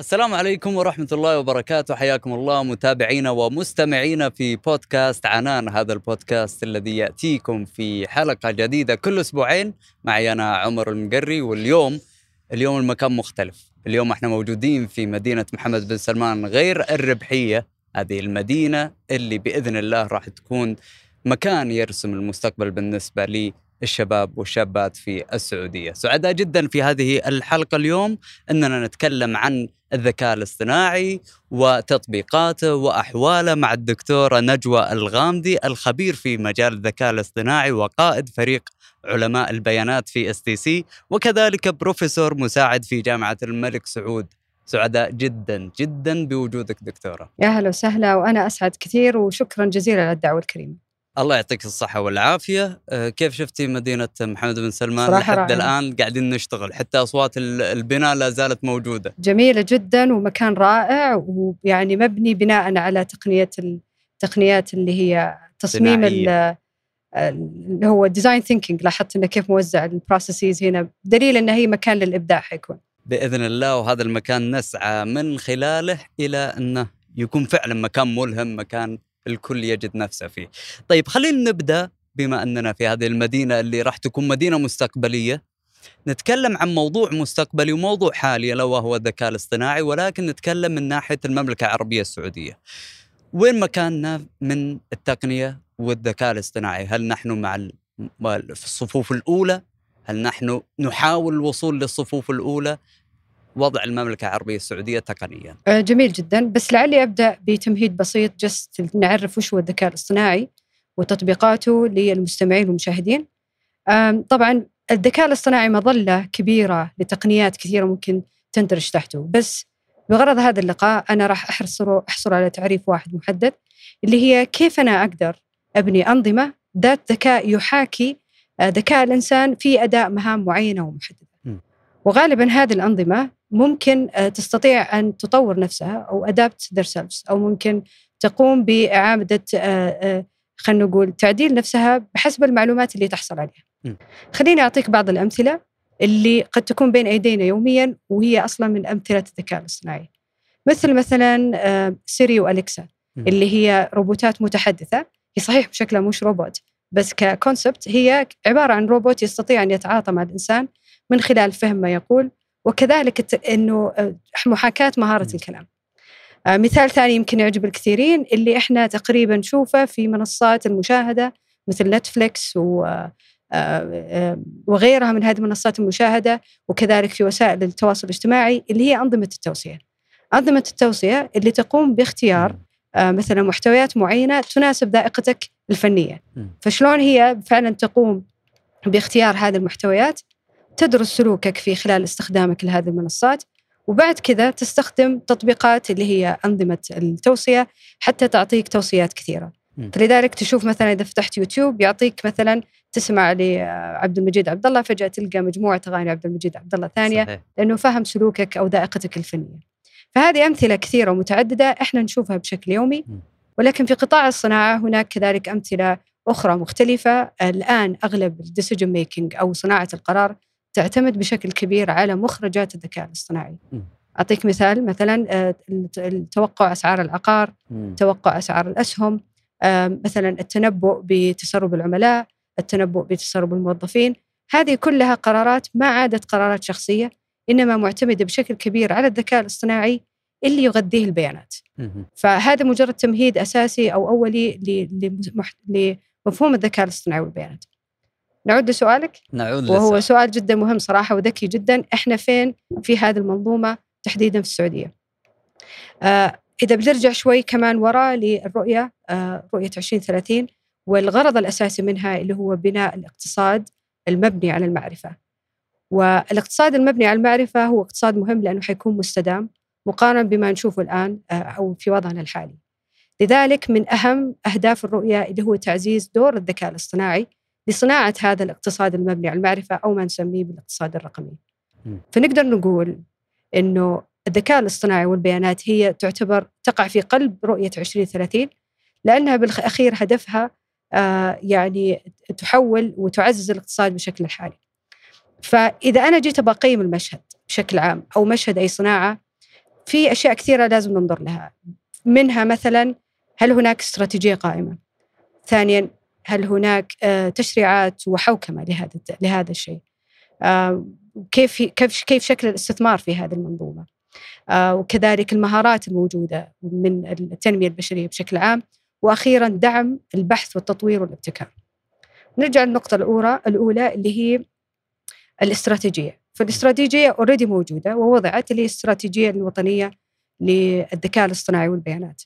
السلام عليكم ورحمة الله وبركاته. حياكم الله متابعينا ومستمعينا في بودكاست عنان. هذا البودكاست الذي يأتيكم في حلقة جديدة كل أسبوعين. معي أنا عمر المقري واليوم اليوم المكان مختلف. اليوم إحنا موجودين في مدينة محمد بن سلمان غير الربحية. هذه المدينة اللي بإذن الله راح تكون مكان يرسم المستقبل بالنسبة لي. الشباب والشابات في السعودية. سعداء جدا في هذه الحلقة اليوم أننا نتكلم عن الذكاء الاصطناعي وتطبيقاته وأحواله مع الدكتورة نجوى الغامدي الخبير في مجال الذكاء الاصطناعي وقائد فريق علماء البيانات في STC وكذلك بروفيسور مساعد في جامعة الملك سعود. سعداء جدا جدا بوجودك دكتورة. يا هلا وسهلا وأنا أسعد كثير وشكرا جزيلا على الدعوة الكريمة. الله يعطيك الصحة والعافية. آه، كيف شفتي مدينة محمد بن سلمان؟ لحد. الآن قاعدين نشتغل. حتى أصوات ال- البناء لا زالت موجودة. جميلة جدا ومكان رائع ويعني مبني بناء على تقنية التقنيات اللي هي تصميم. اللي هو design thinking لاحظت إنه كيف موزع ال processes هنا. دليل إنه هي مكان للإبداع حيكون. بإذن الله وهذا المكان نسعى من خلاله إلى أنه يكون فعلا مكان ملهم مكان الكل يجد نفسه فيه طيب خلينا نبدأ بما أننا في هذه المدينة اللي راح تكون مدينة مستقبلية نتكلم عن موضوع مستقبلي وموضوع حالي ألا وهو الذكاء الاصطناعي ولكن نتكلم من ناحية المملكة العربية السعودية. وين مكاننا من التقنية والذكاء الاصطناعي؟ هل نحن مع في الصفوف الأولى؟ هل نحن نحاول الوصول للصفوف الأولى؟ وضع المملكة العربية السعودية تقنيا. آه، جميل جدا بس لعلي أبدأ بتمهيد بسيط جست نعرف وش هو الذكاء الاصطناعي وتطبيقاته للمستمعين والمشاهدين. طبعا الذكاء الاصطناعي مظلة كبيرة لتقنيات كثيرة ممكن تندرج تحته بس بغرض هذا اللقاء أنا راح احصر احصر على تعريف واحد محدد اللي هي كيف أنا أقدر أبني أنظمة ذات ذكاء يحاكي آه، ذكاء الإنسان في أداء مهام معينة ومحددة. م. وغالبا هذه الأنظمة ممكن آه، تستطيع أن تطور نفسها أو ادابت ذير سيلفز أو ممكن تقوم بإعادة آه، آه، خلينا نقول تعديل نفسها بحسب المعلومات اللي تحصل عليها. خليني أعطيك بعض الأمثلة اللي قد تكون بين أيدينا يوميا وهي أصلا من أمثلة الذكاء الاصطناعي. مثل مثلا Siri و Alexa. اللي هي روبوتات متحدثة هي صحيح بشكلها مش روبوت بس ك concept هي عبارة عن روبوت يستطيع أن يتعاطى مع الإنسان من خلال فهم ما يقول وكذلك إنه آه، محاكاة مهارة. الكلام. آه، مثال ثاني يمكن يعجب الكثيرين اللي إحنا تقريبا نشوفه في منصات المشاهدة مثل نتفليكس و آه، وغيرها من هذه منصات المشاهدة وكذلك في وسائل التواصل الاجتماعي اللي هي أنظمة التوصية. أنظمة التوصية اللي تقوم باختيار مثلا محتويات معينة تناسب ذائقتك الفنية. فشلون هي فعلا تقوم باختيار هذه المحتويات تدرس سلوكك في خلال استخدامك لهذه المنصات وبعد كذا تستخدم تطبيقات اللي هي أنظمة التوصية حتى تعطيك توصيات كثيرة. فلذلك تشوف مثلا إذا فتحت يوتيوب يعطيك مثلا تسمع لعبد المجيد عبد الله فجأة تلقى مجموعة أغاني عبد المجيد عبد الله ثانية صحيح. لأنه فهم سلوكك أو ذائقتك الفنية فهذه أمثلة كثيرة ومتعددة إحنا نشوفها بشكل يومي. ولكن في قطاع الصناعة هناك كذلك أمثلة أخرى مختلفة الآن أغلب ال decision making أو صناعة القرار تعتمد بشكل كبير على مخرجات الذكاء الاصطناعي. أعطيك مثال مثلا آه، التوقع أسعار العقار. توقع أسعار الأسهم مثلا التنبؤ بتسرب العملاء التنبؤ بتسرب الموظفين هذه كلها قرارات ما عادت قرارات شخصية إنما معتمدة بشكل كبير على الذكاء الاصطناعي اللي يغذيه البيانات. فهذا مجرد تمهيد أساسي أو أولي ل- لمح- لمفهوم الذكاء الاصطناعي والبيانات. نعود لسؤالك نعود وهو للسؤال. سؤال جدا مهم صراحة وذكي جدا، إحنا فين في هذه المنظومة تحديدا في السعودية؟ آه إذا بنرجع شوي كمان وراء للرؤية آه رؤية 2030 والغرض الأساسي منها اللي هو بناء الاقتصاد المبني على المعرفة. والاقتصاد المبني على المعرفة هو اقتصاد مهم لأنه حيكون مستدام مقارنة بما نشوفه الآن آه، أو في وضعنا الحالي لذلك من أهم أهداف الرؤية اللي هو تعزيز دور الذكاء الاصطناعي لصناعة هذا الاقتصاد المبني على المعرفة أو ما نسميه بالاقتصاد الرقمي. فنقدر نقول أنه الذكاء الاصطناعي والبيانات هي تعتبر تقع في قلب رؤية 2030 لأنها بالأخير هدفها آه، يعني تحول وتعزز الاقتصاد بشكل الحالي فإذا أنا جيت أبغى أقيم المشهد بشكل عام أو مشهد أي صناعة في أشياء كثيرة لازم ننظر لها منها مثلا هل هناك استراتيجية قائمة؟ ثانيا هل هناك آه، تشريعات وحوكمة لهذا لهذا الشيء؟ آه، كيف كيف كيف شكل الاستثمار في هذه المنظومة؟ آه، وكذلك المهارات الموجودة من التنمية البشرية بشكل عام وأخيرا دعم البحث والتطوير والابتكار. نرجع للنقطة الاولى الأولى اللي هي الاستراتيجية، فالاستراتيجية already موجودة ووضعت اللي هي الاستراتيجية الوطنية للذكاء الاصطناعي والبيانات.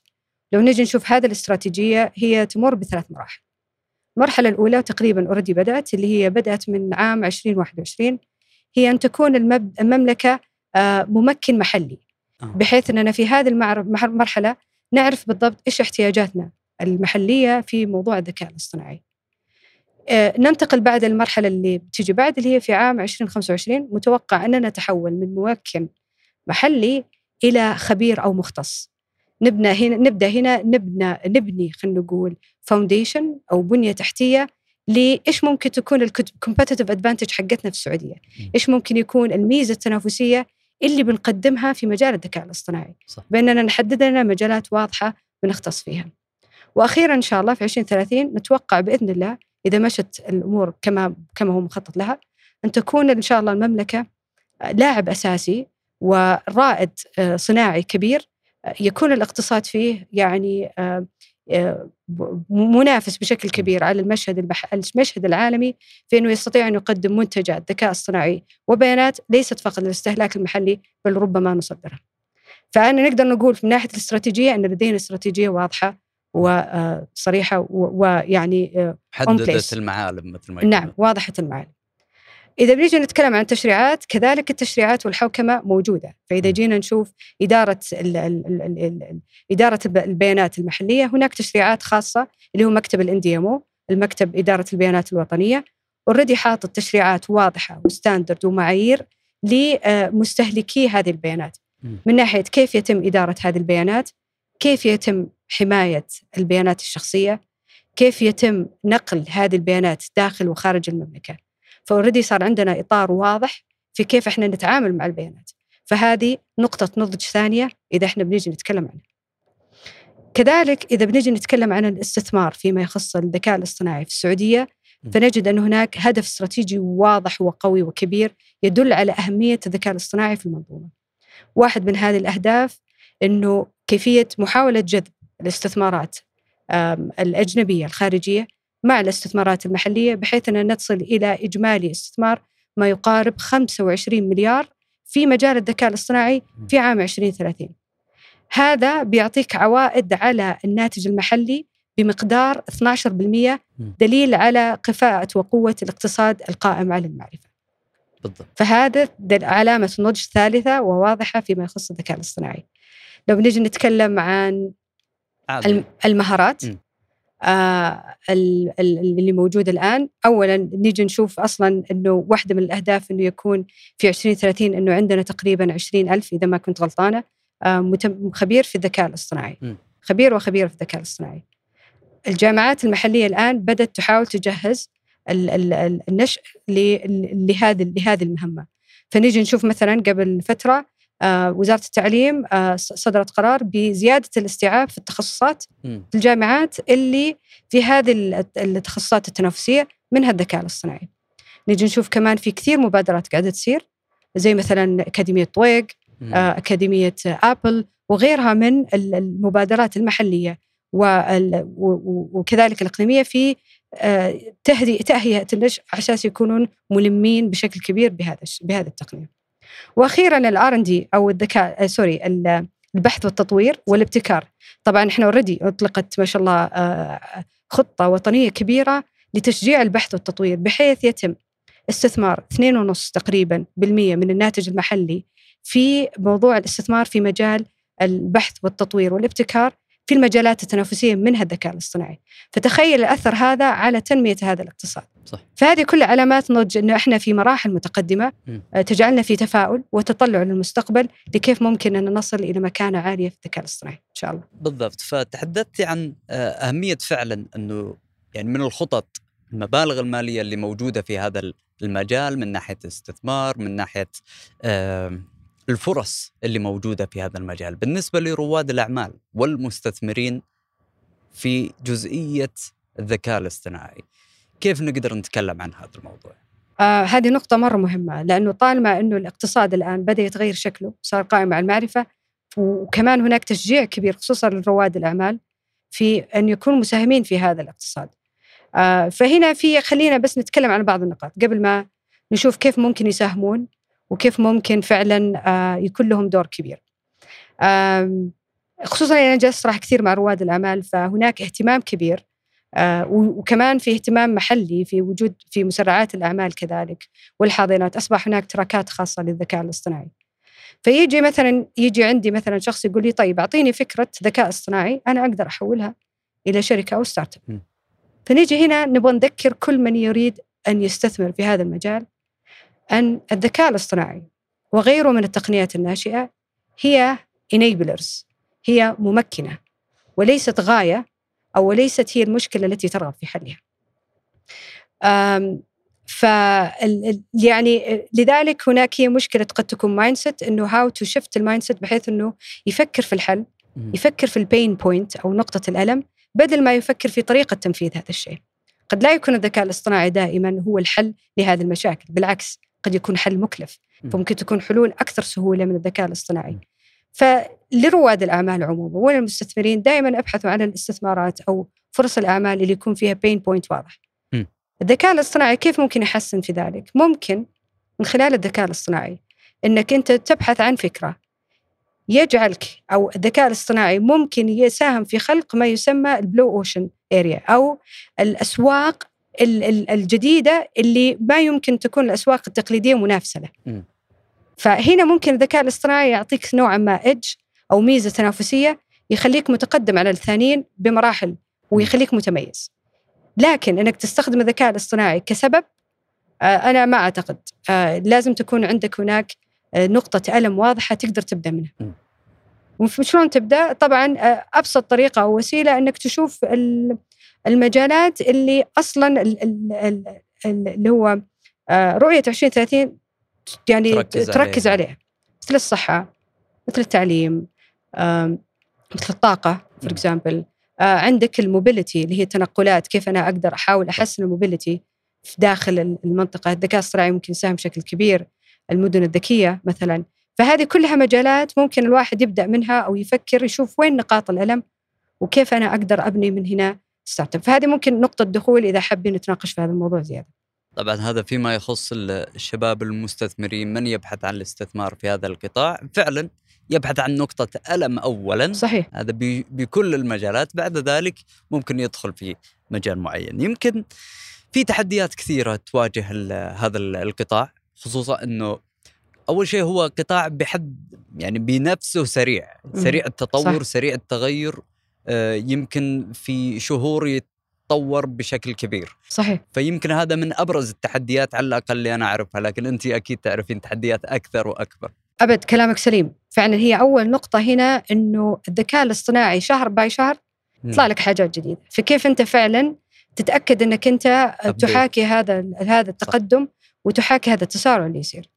لو نجي نشوف هذه الاستراتيجية هي تمر بثلاث مراحل. المرحله الأولى تقريبا already بدأت اللي هي بدأت من عام 2021 هي أن تكون المملكة آه، ممكن محلي آه. بحيث إننا في هذه المرحله نعرف بالضبط إيش احتياجاتنا المحلية في موضوع الذكاء الاصطناعي. آه، ننتقل بعد المرحلة اللي بتيجي بعد اللي هي في عام 2025 متوقع أننا نتحول من ممكن محلي إلى خبير أو مختص. نبنى هنا نبدأ هنا نبنى نبني خلينا نقول foundation أو بنية تحتية لإيش ممكن تكون ال competitive advantage حقتنا في السعودية؟ إيش ممكن يكون الميزة التنافسية اللي بنقدمها في مجال الذكاء الاصطناعي صح. بأننا نحدد لنا مجالات واضحة بنختص فيها. وأخيرا إن شاء الله في 2030 نتوقع بإذن الله إذا مشت الأمور كما كما هو مخطط لها أن تكون إن شاء الله المملكة لاعب أساسي ورائد آه، صناعي كبير يكون الاقتصاد فيه يعني آه، آه، منافس بشكل كبير على المشهد البح... المشهد العالمي في إنه يستطيع أن يقدم منتجات ذكاء اصطناعي وبيانات ليست فقط للاستهلاك المحلي بل ربما نصدرها. فأنا نقدر نقول من ناحية الاستراتيجية أن لدينا استراتيجيه واضحة وصريحه ويعني آه، حددت المعالم مثل ما نعم واضحة المعالم. إذا بنيجي نتكلم عن التشريعات كذلك التشريعات والحوكمة موجودة. فإذا جينا نشوف إدارة ال ال ال ال إدارة البيانات المحلية هناك تشريعات خاصة اللي هو مكتب ال NDMO مكتب إدارة البيانات الوطنية already حاطط تشريعات واضحة و standard ومعايير لمستهلكي هذه البيانات. من ناحية كيف يتم إدارة هذه البيانات كيف يتم حماية البيانات الشخصية كيف يتم نقل هذه البيانات داخل وخارج المملكة. فأوريدي صار عندنا إطار واضح في كيف إحنا نتعامل مع البيانات فهذه نقطة نضج ثانية إذا إحنا بنيجي نتكلم عنها. كذلك إذا بنيجي نتكلم عن الاستثمار فيما يخص الذكاء الاصطناعي في السعودية فنجد أن هناك هدف استراتيجي واضح وقوي وكبير يدل على أهمية الذكاء الاصطناعي في المنظومة. واحد من هذه الأهداف أنه كيفية محاولة جذب الاستثمارات الأجنبية الخارجية مع الاستثمارات المحلية بحيث أن نصل إلى إجمالي استثمار ما يقارب 25 مليار في مجال الذكاء الاصطناعي في عام 2030 هذا بيعطيك عوائد على الناتج المحلي بمقدار 12% دليل على كفاءة وقوة الاقتصاد القائم على المعرفة بالضبط. فهذا علامة نضج ثالثة وواضحة فيما يخص الذكاء الاصطناعي لو بنجي نتكلم عن. المهارات م. آه اللي موجود الآن. أولا نيجي نشوف أصلا أنه واحدة من الأهداف أنه يكون في 2030 أنه عندنا تقريبا 20 ألف إذا ما كنت غلطانة. آه خبير في الذكاء الاصطناعي. خبير وخبير في الذكاء الاصطناعي. الجامعات المحلية الآن بدأت تحاول تجهز النشء لهذه لهذه المهمة. فنيجي نشوف مثلا قبل فترة آه، وزارة التعليم آه، صدرت قرار بزيادة الاستيعاب في التخصصات في الجامعات اللي في هذه التخصصات التنافسية منها الذكاء الاصطناعي. نجي نشوف كمان في كثير مبادرات قاعدة تصير زي مثلا أكاديمية طويق، آه، أكاديمية آبل وغيرها من المبادرات المحلية وكذلك الإقليمية في تهيئة النشء أساس يكونون ملمين بشكل كبير بهذا بهذه التقنية. وأخيرا ال R and D أو الذكاء sorry البحث والتطوير والابتكار. طبعا إحنا already أطلقت ما شاء الله آه، خطة وطنية كبيرة لتشجيع البحث والتطوير بحيث يتم استثمار 2.5 تقريبا بالمية من الناتج المحلي في موضوع الاستثمار في مجال البحث والتطوير والابتكار. في المجالات التنافسية منها الذكاء الاصطناعي فتخيل الأثر هذا على تنمية هذا الاقتصاد صح. فهذه كلها علامات نضج أنه إحنا في مراحل متقدمة م. آه، تجعلنا في تفاؤل وتطلع للمستقبل لكيف ممكن أن نصل إلى مكانة عالية في الذكاء الاصطناعي إن شاء الله بالضبط فتحدثت عن آه، أهمية فعلا أنه يعني من الخطط المبالغ المالية اللي موجودة في هذا المجال من ناحية استثمار من ناحية الفرص اللي موجودة في هذا المجال. بالنسبة لرواد الأعمال والمستثمرين في جزئية الذكاء الاصطناعي كيف نقدر نتكلم عن هذا الموضوع؟ آه هذه نقطة مرة مهمة لأنه طالما أنه الاقتصاد الآن بدأ يتغير شكله صار قائم على المعرفة وكمان هناك تشجيع كبير خصوصا لرواد الأعمال في أن يكونوا مساهمين في هذا الاقتصاد. آه فهنا في خلينا بس نتكلم عن بعض النقاط. قبل ما نشوف كيف ممكن يساهمون وكيف ممكن فعلا آه يكون لهم دور كبير. خصوصا أنا جلست راح كثير مع رواد الأعمال فهناك اهتمام كبير آه وكمان في اهتمام محلي في وجود في مسرعات الأعمال كذلك والحاضنات. أصبح هناك تراكات خاصة للذكاء الاصطناعي. فيجي مثلا يجي عندي مثلا شخص يقول لي طيب أعطيني فكرة ذكاء اصطناعي أنا أقدر أحولها إلى شركة أو startup. فنيجي هنا نبغى نذكر كل من يريد أن يستثمر في هذا المجال أن الذكاء الاصطناعي وغيره من التقنيات الناشئة هي enablers هي ممكنة وليست غاية أو ليست هي المشكلة التي ترغب في حلها. ف يعني لذلك هناك هي مشكلة قد تكون mindset إنه how to shift ال mindset بحيث إنه يفكر في الحل يفكر في ال pain point أو نقطة الألم بدل ما يفكر في طريقة تنفيذ هذا الشيء. قد لا يكون الذكاء الاصطناعي دائما هو الحل لهذه المشاكل، بالعكس قد يكون حل مكلف، فممكن تكون حلول أكثر سهولة من الذكاء الاصطناعي. فلرواد الأعمال عموما وللمستثمرين دائما أبحثوا عن الاستثمارات أو فرص الأعمال اللي يكون فيها pain point واضح. الذكاء الاصطناعي كيف ممكن يحسن في ذلك؟ ممكن من خلال الذكاء الاصطناعي إنك أنت تبحث عن فكرة يجعلك أو الذكاء الاصطناعي ممكن يساهم في خلق ما يسمى ال blue ocean area أو الأسواق الجديدة اللي ما يمكن تكون الأسواق التقليدية منافسة له. فهنا ممكن الذكاء الاصطناعي يعطيك نوعا ما edge أو ميزة تنافسية يخليك متقدم على الثانيين بمراحل ويخليك متميز. لكن إنك تستخدم الذكاء الاصطناعي كسبب أنا ما أعتقد لازم تكون عندك هناك نقطة ألم واضحة تقدر تبدأ منها. وشلون تبدأ؟ طبعا أبسط طريقة أو وسيلة أنك تشوف المجالات اللي أصلا اللي هو رؤية 2030 يعني تركز, تركز عليها. عليها مثل الصحة مثل التعليم مثل الطاقة for example عندك ال mobility اللي هي التنقلات كيف أنا أقدر أحاول أحسن ال mobility في داخل المنطقة. الذكاء الاصطناعي ممكن يساهم بشكل كبير. المدن الذكية مثلا. فهذه كلها مجالات ممكن الواحد يبدأ منها أو يفكر يشوف وين نقاط الألم وكيف أنا أقدر أبني من هنا. startup فهذه ممكن نقطة دخول إذا حابين نتناقش في هذا الموضوع زيادة. طبعا هذا فيما يخص الشباب المستثمرين من يبحث عن الاستثمار في هذا القطاع؟ فعلا يبحث عن نقطة ألم أولا. صحيح. هذا بكل المجالات. بعد ذلك ممكن يدخل في مجال معين. يمكن في تحديات كثيرة تواجه هذا القطاع خصوصا أنه أول شيء هو قطاع بحد يعني بنفسه سريع. سريع التطور صح. سريع التغير. يمكن في شهور يتطور بشكل كبير. صحيح. فيمكن هذا من أبرز التحديات على الأقل اللي أنا أعرفها لكن أنت أكيد تعرفين تحديات أكثر وأكبر. أبد كلامك سليم. فعلا هي أول نقطة هنا إنه الذكاء الاصطناعي شهر by شهر يطلع لك حاجات جديدة. فكيف أنت فعلا تتأكد إنك أنت تحاكي هذا هذا التقدم وتحاكي هذا التسارع اللي يصير؟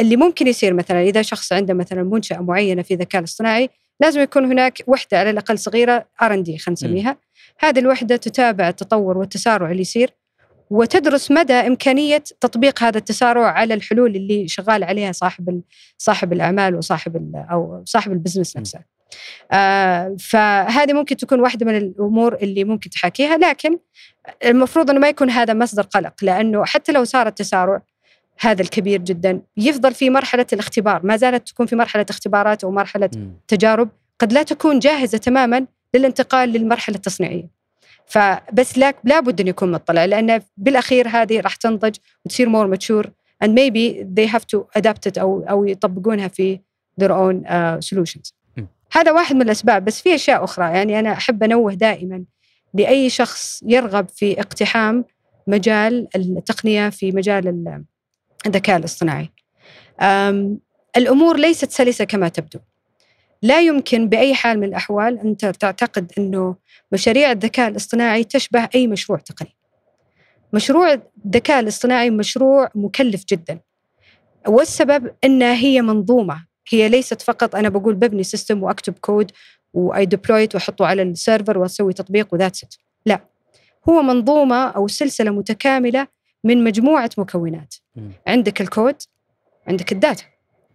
اللي ممكن يصير مثلا إذا شخص عنده مثلا منشأة معينة في الذكاء الاصطناعي لازم يكون هناك وحدة على الأقل صغيرة R&D خلينا نسميها. هذه الوحدة تتابع التطور والتسارع اللي يصير وتدرس مدى إمكانية تطبيق هذا التسارع على الحلول اللي شغال عليها صاحب صاحب الأعمال وصاحب أو صاحب البزنس نفسه. آه فهذه ممكن تكون واحدة من الأمور اللي ممكن تحاكيها لكن المفروض إنه ما يكون هذا مصدر قلق لأنه حتى لو صار التسارع هذا الكبير جدا يفضل في مرحلة الاختبار ما زالت تكون في مرحلة اختبارات أو مرحلة م. تجارب قد لا تكون جاهزة تماما للانتقال للمرحلة التصنيعية. فبس لابد أن يكون مطلع لأن بالأخير هذه راح تنضج وتصير مور ماتشور and maybe they have to adapt it أو أو يطبقونها في their own uh, solutions. م. هذا واحد من الأسباب بس في أشياء أخرى يعني أنا أحب أنوه دائما لأي شخص يرغب في اقتحام مجال التقنية في مجال الذكاء الاصطناعي. الأمور ليست سلسة كما تبدو. لا يمكن بأي حال من الأحوال أن تعتقد أنه مشاريع الذكاء الاصطناعي تشبه أي مشروع تقني. مشروع الذكاء الاصطناعي مشروع مكلف جدا. والسبب أنها هي منظومة هي ليست فقط أنا بقول ببني system وأكتب كود و I deploy it وأحطه على ال server وأسوي تطبيق و that's it لا هو منظومة أو سلسلة متكاملة من مجموعة مكونات مم. عندك الكود عندك ال data.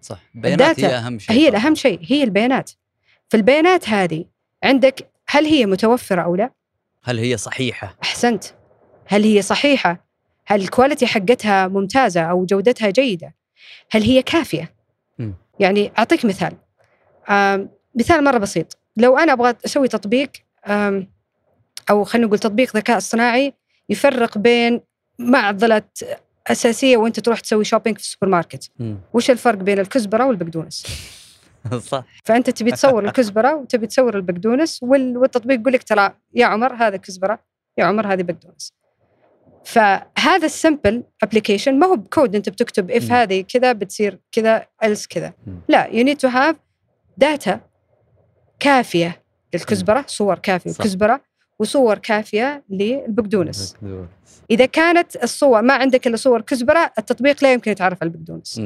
صح. بيانات ال data هي أهم شيء هي طبعاً. الأهم شيء هي البيانات. فالبيانات هذه عندك هل هي متوفرة أو لا؟ هل هي صحيحة؟ أحسنت. هل هي صحيحة؟ هل ال quality حقتها ممتازة أو جودتها جيدة؟ هل هي كافية؟ مم. يعني أعطيك مثال. آم، مثال مرة بسيط. لو أنا أبغى أسوي تطبيق آم، أو خلينا نقول تطبيق ذكاء اصطناعي يفرق بين معضلة أساسية وأنت تروح تسوي shopping في السوبر ماركت مم. وش الفرق بين الكزبرة والبقدونس صح فأنت تبي تصور الكزبرة وتبي تصور البقدونس وال- والتطبيق يقول لك ترى يا عمر هذا كزبرة يا عمر هذه بقدونس فهذا ال simple application ما هو بكود أنت بتكتب if. هذه كذا بتصير كذا else كذا. لا you need to have data كافية للكزبره صور كافية. للكزبره وصور كافية للبقدونس. إذا كانت الصور ما عندك إلا صور كزبرة التطبيق لا يمكن يتعرف على البقدونس.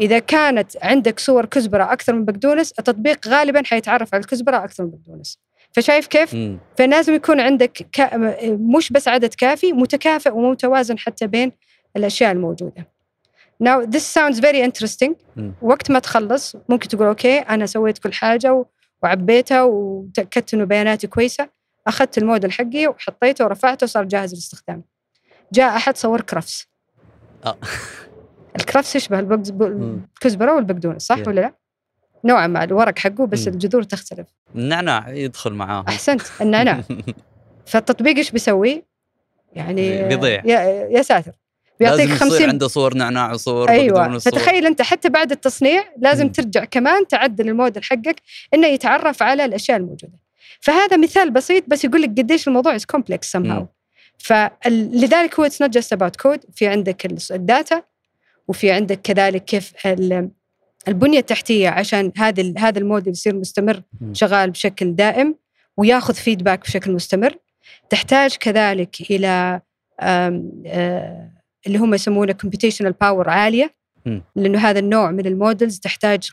إذا كانت عندك صور كزبرة أكثر من بقدونس التطبيق غالبا حيتعرف على الكزبرة أكثر من بقدونس. فشايف كيف. فلازم يكون عندك كا مش بس عدد كافي متكافئ ومتوازن حتى بين الأشياء الموجودة. Now this sounds very interesting. وقت ما تخلص ممكن تقول okay أنا سويت كل حاجة وعبيتها وتأكدت إنه بياناتي كويسة. أخذت الموديل حقي وحطيته ورفعته وصار جاهز للاستخدام جاء أحد صور كرفس آه. الكرفس يشبه. الكزبرة والبقدونس صح Yeah. ولا لا؟ نوعا ما الورق حقه بس. الجذور تختلف النعناع يدخل معاهم أحسنت النعناع فالتطبيق إيش بيسوي؟ يعني بيضيع. يا, يا ساتر بيعطيك لازم يصير 50 عنده صور نعناع وصور أيوه. فتخيل أنت حتى بعد التصنيع لازم. ترجع كمان تعدل الموديل حقك إنه يتعرف على الأشياء الموجودة فهذا مثال بسيط بس يقول لك قديش الموضوع is complex somehow مم. فلذلك هو it's not just about code في عندك ال- data وفي عندك كذلك كيف ال- البنية التحتية عشان هذا هذا الموديل يصير مستمر. شغال بشكل دائم وياخذ feedback بشكل مستمر تحتاج كذلك إلى آه، اللي هم يسمونه computational power عالية. لأنه هذا النوع من ال models تحتاج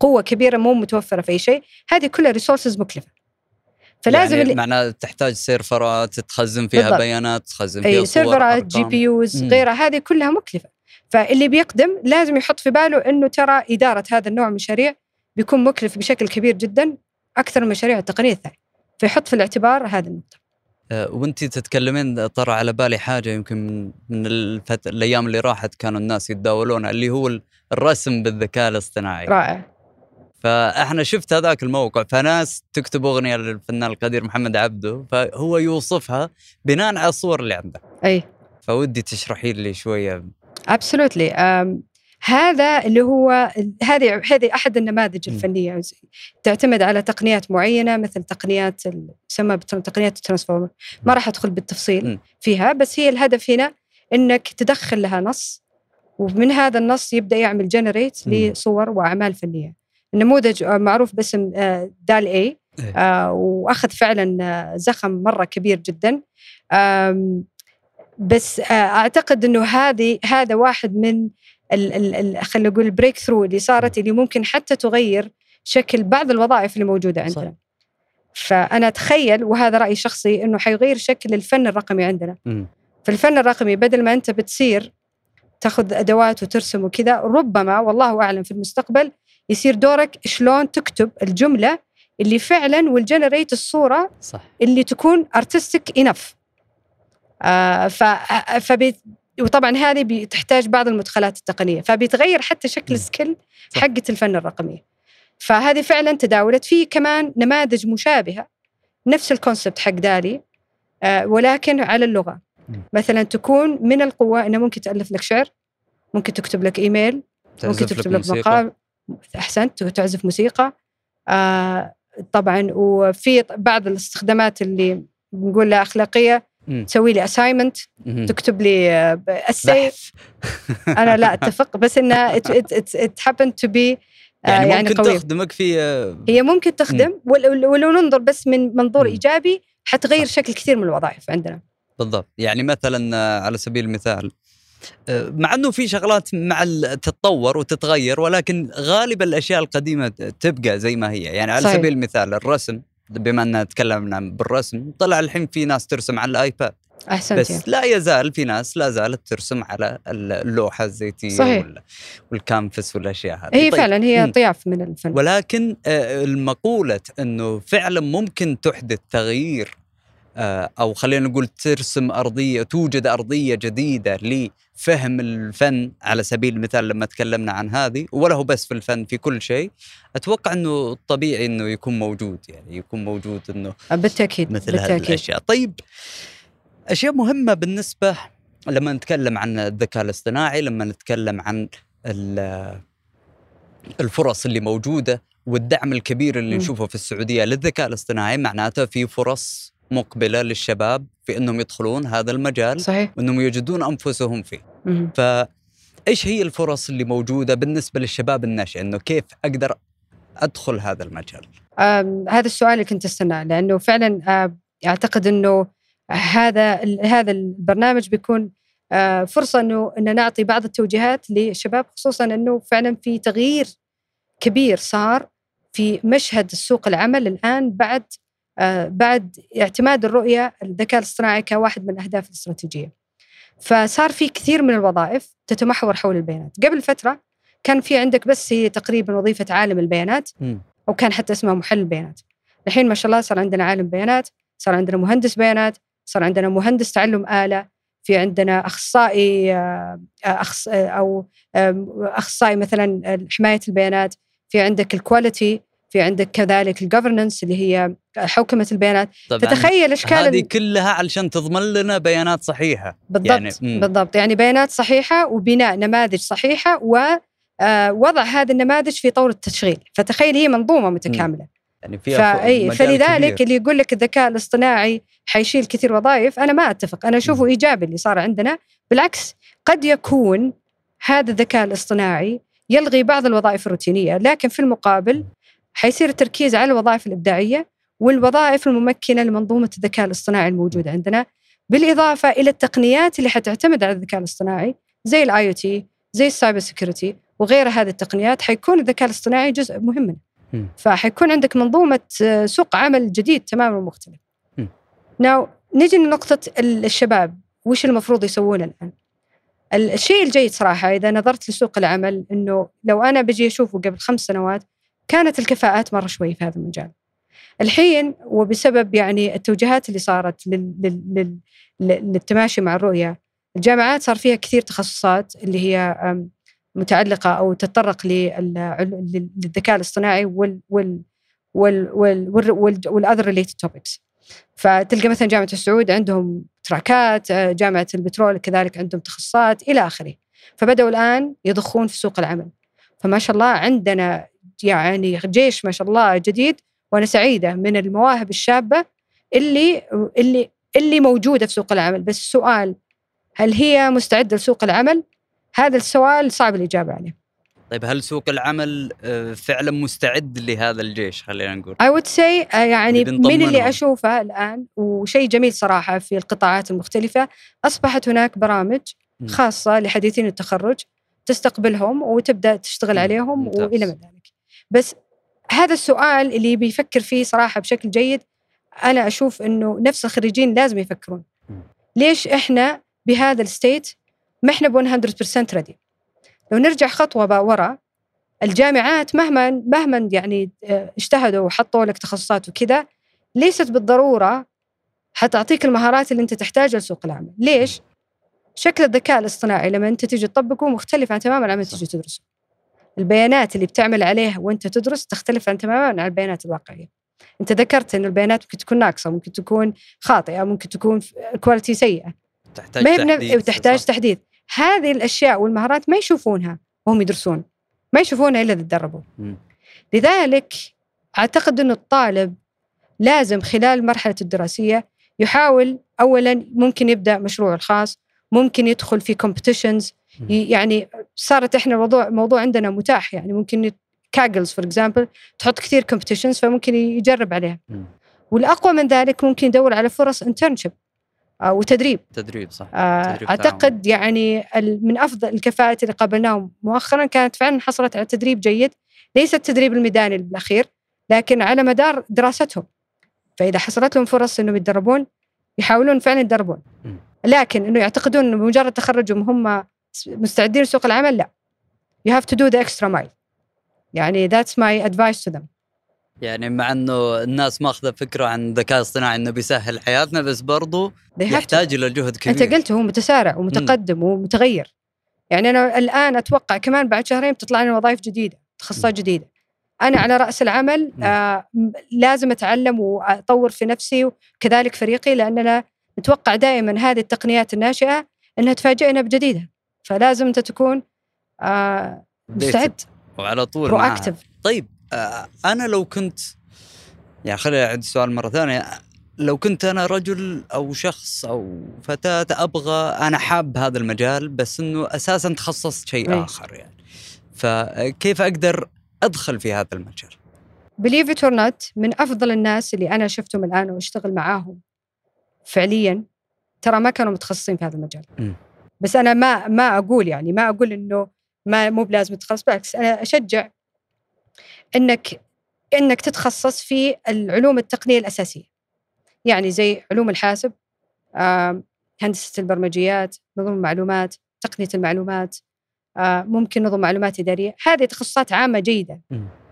قوة كبيرة مو متوفرة في أي شيء هذه كلها resources مكلفة فلازم يعني معناه تحتاج سيرفرات تخزن فيها بالضبط. بيانات تخزن فيها اي صور سيرفرات GPUs. غيرها هذه كلها مكلفة فاللي بيقدم لازم يحط في باله إنه ترى إدارة هذا النوع من المشاريع بيكون مكلف بشكل كبير جدا أكثر من مشاريع التقنية الثانية فيحط في الاعتبار هذه النقطة آه، وانت تتكلمين طرى على بالي حاجة يمكن من- الفت... الأيام اللي راحت كانوا الناس يتداولونها اللي هو ال- الرسم بالذكاء الاصطناعي رائع فاحنا شفت هذاك الموقع فناس تكتب أغنية للفنان القدير محمد عبده فهو يوصفها بناء على الصور اللي عنده. أي. فودي تشرحي لي شوية. absolutely هذا اللي هو هذه هذه أحد النماذج. الفنية. تعتمد على تقنيات معينة مثل تقنيات بت- تقنيات ال transformer ما راح أدخل بالتفصيل. فيها بس هي الهدف هنا إنك تدخل لها نص ومن هذا النص يبدأ يعمل generate. لصور وأعمال فنية. النموذج آه، معروف باسم آه، DALL-E إيه. آه، وأخذ فعلا زخم مرة كبير جدا بس أعتقد إنه هذه هذا واحد من خلينا نقول ال breakthrough اللي صارت اللي ممكن حتى تغير شكل بعض الوظائف اللي موجودة صح. عندنا. فأنا أتخيل وهذا رأيي الشخصي إنه حيغير شكل الفن الرقمي عندنا. مم. في الفن الرقمي بدل ما أنت بتصير تاخذ أدوات وترسم وكذا ربما والله أعلم في المستقبل يصير دورك شلون تكتب الجملة اللي فعلا وال generate الصورة صح اللي تكون artistic enough آه ف فبي وطبعا هذه بتحتاج بعض المدخلات التقنية فبيتغير حتى شكل. ال skill. حقة الفن الرقمي فهذه فعلا تداولت في كمان نماذج مشابهة نفس ال concept حق DALL-E آه ولكن على اللغة مم. مثلا تكون من القوة إنه ممكن تألف لك شعر ممكن تكتب لك إيميل ممكن تكتب لك. مقال أحسنت تعزف موسيقى آه طبعا وفي بعض الاستخدامات اللي نقول لها أخلاقية. تسوي لي اساينمنت. تكتب لي اسي بحث. أنا لا أتفق بس انها it happened to be آه، يعني, يعني ممكن قوية. تخدمك في آه، هي ممكن تخدم ول- ولو ننظر بس من منظور مم. إيجابي حتغير صح. شكل كثير من الوظائف عندنا بالضبط يعني مثلا آه، على سبيل المثال آه، مع إنه في شغلات مع تتطور وتتغير ولكن غالبا الأشياء القديمة تبقى زي ما هي يعني على صحيح. سبيل المثال الرسم بما اننا تكلمنا بالرسم طلع الحين في ناس ترسم على الآيباد أحسنت بس يعني. لا يزال في ناس لا زالت ترسم على اللوحة الزيتية صحيح. وال- والكانفاس والأشياء هذه هي طيب، فعلا هي. طياف من الفن ولكن آه، المقولة أنه فعلا ممكن تحدث تغيير آه، أو خلينا نقول ترسم أرضية توجد أرضية جديدة لفهم الفن على سبيل المثال لما تكلمنا عن هذه ولا هو بس في الفن في كل شيء. أتوقع أنه طبيعي أنه يكون موجود يعني يكون موجود أنه بالتأكيد مثل هذه بالتأكيد. الأشياء. طيب أشياء مهمة بالنسبة لما نتكلم عن الذكاء الاصطناعي لما نتكلم عن ال- الفرص اللي موجودة والدعم الكبير اللي مم. نشوفه في السعودية للذكاء الاصطناعي معناته في فرص مقبلة للشباب في أنهم يدخلون هذا المجال صحيح. وأنهم يجدون أنفسهم فيه. مم. فإيش هي الفرص اللي موجودة بالنسبة للشباب الناشئ أنه كيف أقدر أدخل هذا المجال؟ هذا السؤال اللي كنت أستناه لأنه فعلا أعتقد إنه هذا هذا البرنامج بيكون فرصة إنه ان نعطي بعض التوجيهات للشباب خصوصا إنه فعلا في تغيير كبير صار في مشهد السوق العمل الآن بعد بعد اعتماد الرؤية الذكاء الاصطناعي كواحد من الأهداف الاستراتيجية. فصار في كثير من الوظائف تتمحور حول البيانات، قبل فترة كان في عندك بس هي تقريبا وظيفة عالم البيانات. أو كان حتى اسمها محلل بيانات الحين ما شاء الله صار عندنا عالم بيانات صار عندنا مهندس بيانات صار عندنا مهندس تعلم آلة في عندنا أخصائي آه، أخص آه، أو آم، أخصائي مثلا آه، حماية البيانات في عندك الكواليتي في عندك كذلك الجفرنس اللي هي حوكمة البيانات. طبعا. تتخيل إشكال هذه كلها علشان تضمن لنا بيانات صحيحة. بالضبط يعني، مم. بالضبط. يعني بيانات صحيحة وبناء نماذج صحيحة ووضع هذه النماذج في طور التشغيل. فتخيل هي منظومة متكاملة. يعني فأي فلذلك كبير. اللي يقول لك الذكاء الاصطناعي حيشيل كثير وظائف أنا ما أتفق. أنا أشوفه مم. إيجابي اللي صار عندنا. بالعكس قد يكون هذا الذكاء الاصطناعي يلغي بعض الوظائف الروتينية لكن في المقابل حيصير التركيز على الوظائف الإبداعية والوظائف الممكنة لمنظومة الذكاء الاصطناعي الموجوده عندنا بالإضافة إلى التقنيات اللي حتعتمد على الذكاء الاصطناعي زي ال IoT زي ال cybersecurity وغير هذه التقنيات حيكون الذكاء الاصطناعي جزء مهم منها مم. فحيكون عندك منظومة آه، سوق عمل جديد تماما مختلف مم. now نجي لنقطة ال- الشباب وش المفروض يسوون الآن ال- الشيء الجيد صراحة إذا نظرت لسوق العمل أنه لو أنا بجي أشوفه قبل خمس سنوات كانت الكفاءات مرة شوي في هذا المجال. الحين وبسبب يعني التوجيهات اللي صارت لل لل لل لل- للتماشي مع الرؤية الجامعات صار فيها كثير تخصصات اللي هي أم، متعلقة أو تتطرق لل- لل- للذكاء الاصطناعي وال وال وال وال وال وال وال other related topics فتلقى مثلا جامعة الملك سعود عندهم track ات جامعة البترول كذلك عندهم تخصصات إلى آخره. فبدأوا الآن يضخون في سوق العمل. فما شاء الله عندنا يعني جيش ما شاء الله جديد وأنا سعيدة من المواهب الشابة اللي اللي اللي موجودة في سوق العمل بس السؤال هل هي مستعدة لسوق العمل؟ هذا السؤال صعب الإجابة عليه. طيب هل سوق العمل آه، فعلا مستعد لهذا الجيش خلينا نقول I would say آه، يعني اللي من. اللي أشوفه الآن وشيء جميل صراحة في القطاعات المختلفة أصبحت هناك برامج مم. خاصة لحديثين التخرج تستقبلهم وتبدأ تشتغل. عليهم ممتاز. وإلى ما ذلك بس هذا السؤال اللي بيفكر فيه صراحة بشكل جيد أنا أشوف أنه نفس الخريجين لازم يفكرون. ليش إحنا بهذا ال state ما إحنا ب 100% ready لو نرجع خطوة ورا الجامعات مهما مهما يعني آه، اجتهدوا وحطوا لك تخصصات وكذا ليست بالضرورة حتعطيك المهارات اللي أنت تحتاجها لسوق العمل، ليش؟ شكل الذكاء الاصطناعي لما أنت تيجي تطبقه مختلف عن تماما عن تيجي تدرسه. البيانات اللي بتعمل عليها وانت تدرس تختلف عن تماما عن البيانات الواقعية. انت ذكرت إنه البيانات ممكن تكون ناقصة، ممكن تكون خاطئة، ممكن تكون كواليتي سيئة. تحتاج تحديث وتحتاج صح؟ تحديث هذه الأشياء والمهارات ما يشوفونها وهم يدرسون ما يشوفونها إلا إذا تدربوا. لذلك أعتقد إنه الطالب لازم خلال المرحله الدراسية يحاول اولا ممكن يبدأ مشروعه الخاص ممكن يدخل في competitions. يعني صارت إحنا الموضوع موضوع عندنا متاح يعني. ممكن Kaggle for example تحط كثير competitions فممكن يجرب عليها. والأقوى من ذلك ممكن يدور على فرص internship آه، وتدريب. تدريب صح. آه، تدريب أعتقد يعني ال- من أفضل الكفاءات اللي قابلناهم مؤخرا كانت فعلا حصلت على تدريب جيد. ليس التدريب الميداني الأخير لكن على مدار دراستهم. فإذا حصلت لهم فرص إنهم يتدربون يحاولون فعلا يتدربون. لكن إنه يعتقدون إنه بمجرد تخرجهم هم مستعدين لسوق العمل؟ لا. You have to do the extra mile. يعني that's my advice to them. يعني مع إنه الناس ماخذة فكرة عن الذكاء الاصطناعي إنه بيسهل حياتنا بس برضو. يحتاج إلى جهد كبير. أنت قلت هو متسارع ومتقدم ومتغير. يعني أنا الآن أتوقع كمان بعد شهرين بتطلع لنا وظائف جديدة تخصصات جديدة. أنا على رأس العمل. آه م- لازم أتعلم وأطور في نفسي وكذلك فريقي لأننا نتوقع دائما هذه التقنيات الناشئة إنها تفاجئنا بجديدها فلازم انت تكون آه مستعد. وعلى طول. برو طيب آه، أنا لو كنت يعني خليني أعيد السؤال مرة ثانية. لو كنت أنا رجل أو شخص أو فتاة أبغى أنا حاب هذا المجال بس إنه أساسا تخصصت شيء أي. آخر يعني. فكيف أقدر أدخل في هذا المجال؟ believe it or not من أفضل الناس اللي أنا شفتهم الآن وأشتغل معاهم فعليا ترى ما كانوا متخصصين في هذا المجال. م. بس أنا ما ما أقول يعني ما أقول إنه ما مو بلازم تتخصص بالعكس أنا أشجع إنك إنك تتخصص في العلوم التقنية الأساسية. يعني زي علوم الحاسب هندسة البرمجيات نظم المعلومات تقنية المعلومات ممكن نظم معلومات إدارية. هذه تخصصات عامة جيدة.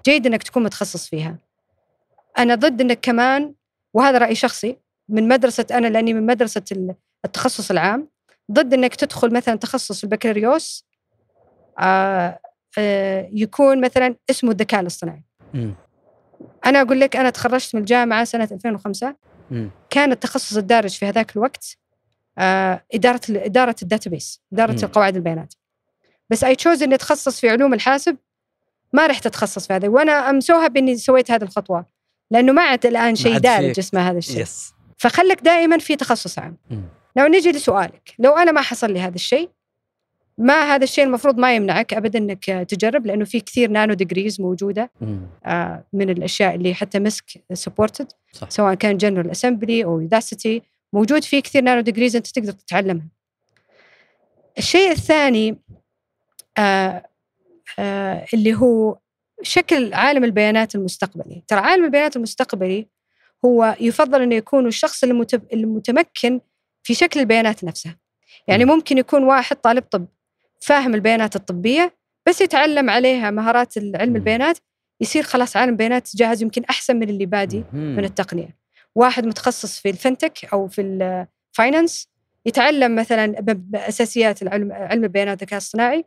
جيد إنك تكون متخصص فيها. أنا ضد إنك كمان وهذا راي شخصي من مدرسة أنا لأني من مدرسة ال- التخصص العام ضد إنك تدخل مثلا تخصص البكالوريوس آه آه يكون مثلا اسمه الذكاء الاصطناعي. أنا أقول لك أنا تخرجت من الجامعة سنة 2005 مم. كان التخصص الدارج في هذاك الوقت آه إدارة إدارة ال database إدارة. قواعد البيانات بس I choose إني أتخصص في علوم الحاسب ما رحت أتخصص في هذا وأنا I'm so happy إني سويت هذه الخطوة لأنه ما عاد الآن شيء دارج. اسمه هذا الشيء yes فخلك دائما في تخصص عام. لو نجي لسؤالك لو أنا ما حصل لي هذا الشيء ما هذا الشيء المفروض ما يمنعك ابدا إنك تجرب لأنه في كثير nanodegrees موجودة. آه، من الأشياء اللي حتى مسك supported. سواء كان General Assembly أو Udacity موجود في كثير nanodegrees أنت تقدر تتعلمها. الشيء الثاني آه آه اللي هو شكل عالم البيانات المستقبلي، ترى عالم البيانات المستقبلي هو يفضل انه يكون الشخص المتب- المتمكن في شكل البيانات نفسها. يعني مم. ممكن يكون واحد طالب طب فاهم البيانات الطبية بس يتعلم عليها مهارات علم. البيانات يصير خلاص عالم بيانات جاهز يمكن أحسن من اللي بادي. من التقنية. واحد متخصص في ال fintech أو في ال finance يتعلم مثلا بأساسيات العلم علم البيانات الذكاء الصناعي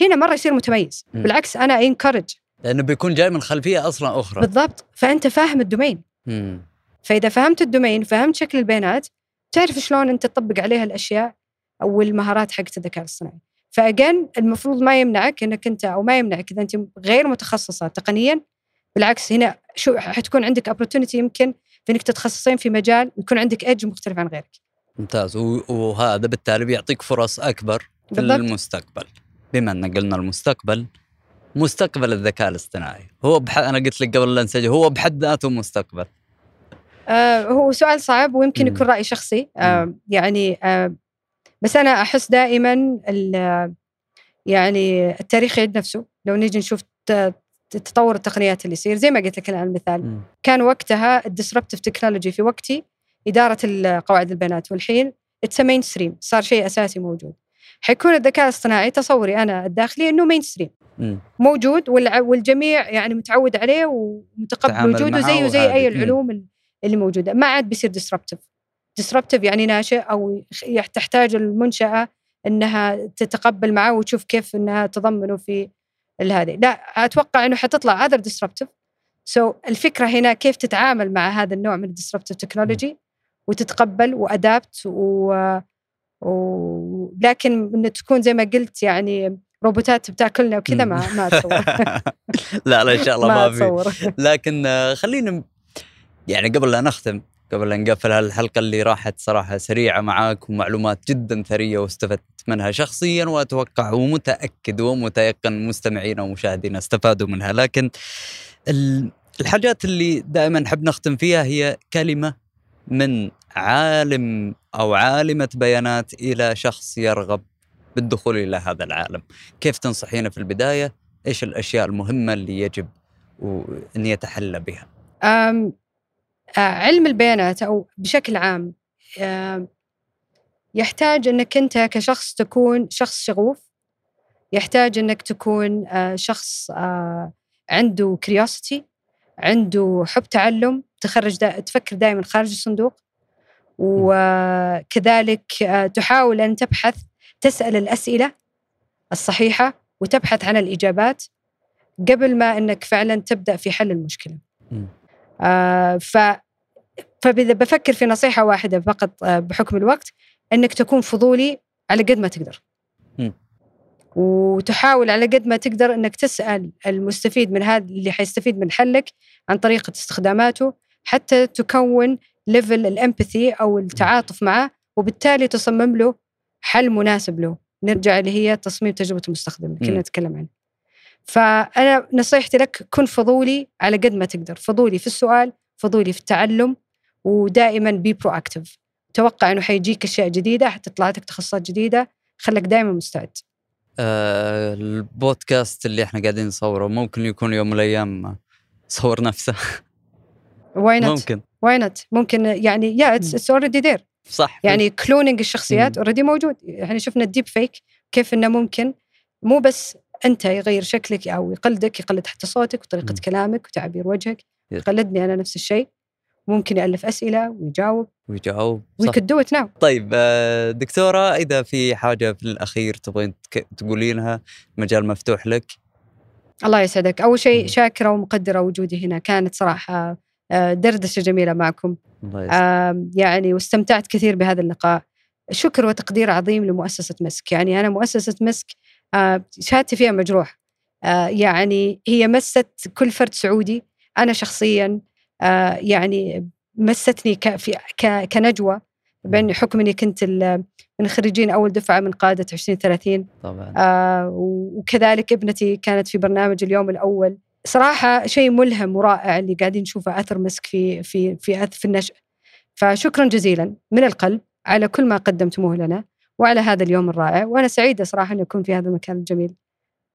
هنا مرة يصير متميز. بالعكس أنا encourage لأنه بيكون جاي من خلفية أصلا أخرى بالضبط فأنت فاهم ال domain مم. فإذا فهمت ال domain فهمت شكل البيانات تعرف شلون أنت تطبق عليها الأشياء أو المهارات حقت الذكاء الصناعي فأجين المفروض ما يمنعك إنك أنت أو ما يمنعك إذا أنت غير متخصصة تقنيا بالعكس هنا شو حتكون عندك opportunity يمكن في إنك تتخصصين في مجال ويكون عندك ايدج مختلف عن غيرك. ممتاز. وهذا بالتالي بيعطيك فرص أكبر في بالضبط. المستقبل. بما إن قلنا المستقبل مستقبل الذكاء الاصطناعي. هو بح... أنا قلت لك قبل لا نسجل هو بحد ذاته مستقبل. هو سؤال صعب ويمكن. يكون رأي شخصي آه يعني آه بس أنا أحس دائما يعني التاريخ يعيد نفسه لو نيجي نشوف تطور التقنيات اللي يصير زي ما قلت لك الآن المثال مم. كان وقتها ال disruptive technology في وقتي إدارة قواعد البيانات والحين it's mainstream صار شيء أساسي موجود حيكون الذكاء الاصطناعي تصوري أنا الداخلي إنه mainstream. موجود والجميع يعني متعود عليه ومتقبل وجوده زيه زي. أي. العلوم ال- اللي موجودة. ما عاد بيصير disruptive disruptive يعني ناشئ أو تحتاج المنشأة إنها تتقبل معه وتشوف كيف إنها تضمنه في هذه. لا أتوقع إنه حتطلع other disruptive so الفكرة هنا كيف تتعامل مع هذا النوع من ال disruptive technology وتتقبل و adapt و... و... لكن انه تكون زي ما قلت يعني روبوتات بتاكلنا وكذا ما ما اتصور لا لا إن شاء الله ما ما, في. لكن خلينا يعني قبل لا نختم قبل لا نقفل هالحلقة اللي راحت صراحة سريعة معاك ومعلومات جدا ثرية واستفدت منها شخصيا وأتوقع ومتاكد ومتيقن مستمعينا ومشاهدينا استفادوا منها. لكن ال- الحاجات اللي دائما نحب نختم فيها هي كلمة من عالم أو عالمة بيانات إلى شخص يرغب بالدخول إلى هذا العالم. كيف تنصحينا في البداية؟ إيش الأشياء المهمة اللي يجب أن يتحلى بها؟ علم البيانات أو بشكل عام يحتاج إنك أنت كشخص تكون شخص شغوف يحتاج إنك تكون آه، شخص آه، عنده كريوسيتي عنده حب تعلم تخرج دا تفكر دائما خارج الصندوق وكذلك آه، تحاول أن تبحث تسأل الأسئلة الصحيحة وتبحث عن الإجابات قبل ما إنك فعلا تبدأ في حل المشكلة. آه ف فاذا بفكر في نصيحة واحدة فقط آه بحكم الوقت إنك تكون فضولي على قد ما تقدر. وتحاول على قد ما تقدر إنك تسأل المستفيد من هذا اللي حيستفيد من حلك عن طريقة استخداماته حتى تكون level ال empathy أو التعاطف معه وبالتالي تصمم له حل مناسب له نرجع اللي هي تصميم تجربة المستخدم كنا. نتكلم عنه فأنا نصيحتي لك كن فضولي على قد ما تقدر. فضولي في السؤال فضولي في التعلم ودائما be proactive توقع إنه حيجيك أشياء جديدة حتطلع لك تخصصات جديدة خليك دائما مستعد. آه البودكاست اللي إحنا قاعدين نصوره ممكن يكون يوم من الأيام صور نفسه. Why not ممكن. why not ممكن يعني yeah it's already there صح. يعني cloning الشخصيات. already موجود. يعني شفنا ال deep fake كيف إنه ممكن. مو بس أنت يغير شكلك أو يقلدك يقلد حتى صوتك وطريقة مم. كلامك وتعبير وجهك. يقلدني أنا نفس الشيء. ممكن يألف أسئلة ويجاوب. ويجاوب we صح. could do it now طيب آه، دكتورة إذا في حاجة في الأخير تبغين تقولينها مجال مفتوح لك؟ الله يسعدك. أول شيء. شاكرة ومقدرة وجودي هنا. كانت صراحة آه، دردشة جميلة معكم. الله يسعدك. يعني واستمتعت كثير بهذا اللقاء. شكر وتقدير عظيم لمؤسسة مسك. يعني أنا مؤسسة مسك شهادتي فيها مجروح. آه، يعني هي مست كل فرد سعودي. أنا شخصيا آه، يعني مستني كنجوى بأن حكم أني كنت من خريجين أول دفعة من قادة 2030 طبعا. آه، وكذلك ابنتي كانت في برنامج اليوم الأول. صراحة شيء ملهم ورائع اللي قاعدين نشوفه أثر مسك في في في في النشأ. فشكرا جزيلا من القلب على كل ما قدمتموه لنا. وعلى هذا اليوم الرائع وأنا سعيدة صراحة أن أكون في هذا المكان الجميل.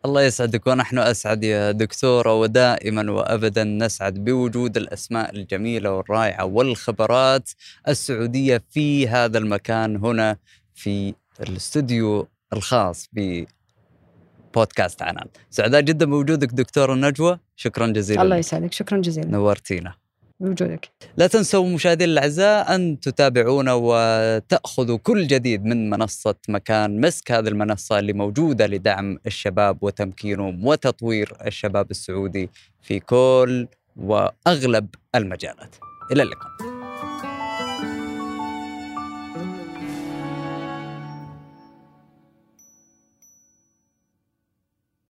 الله يسعدك ونحن أسعد يا دكتورة ودائما وأبدا نسعد بوجود الأسماء الجميلة والرائعة والخبرات السعودية في هذا المكان هنا في الاستوديو الخاص ببودكاست عنان. سعداء جدا بوجودك دكتورة نجوى شكرا جزيلا الله. يسعدك شكرا جزيلا. نورتينا. بوجودك لا تنسوا مشاهدينا الأعزاء أن تتابعونا وتأخذوا كل جديد من منصة مكان مسك هذه المنصة اللي موجودة لدعم الشباب وتمكينهم وتطوير الشباب السعودي في كل وأغلب المجالات. إلى اللقاء.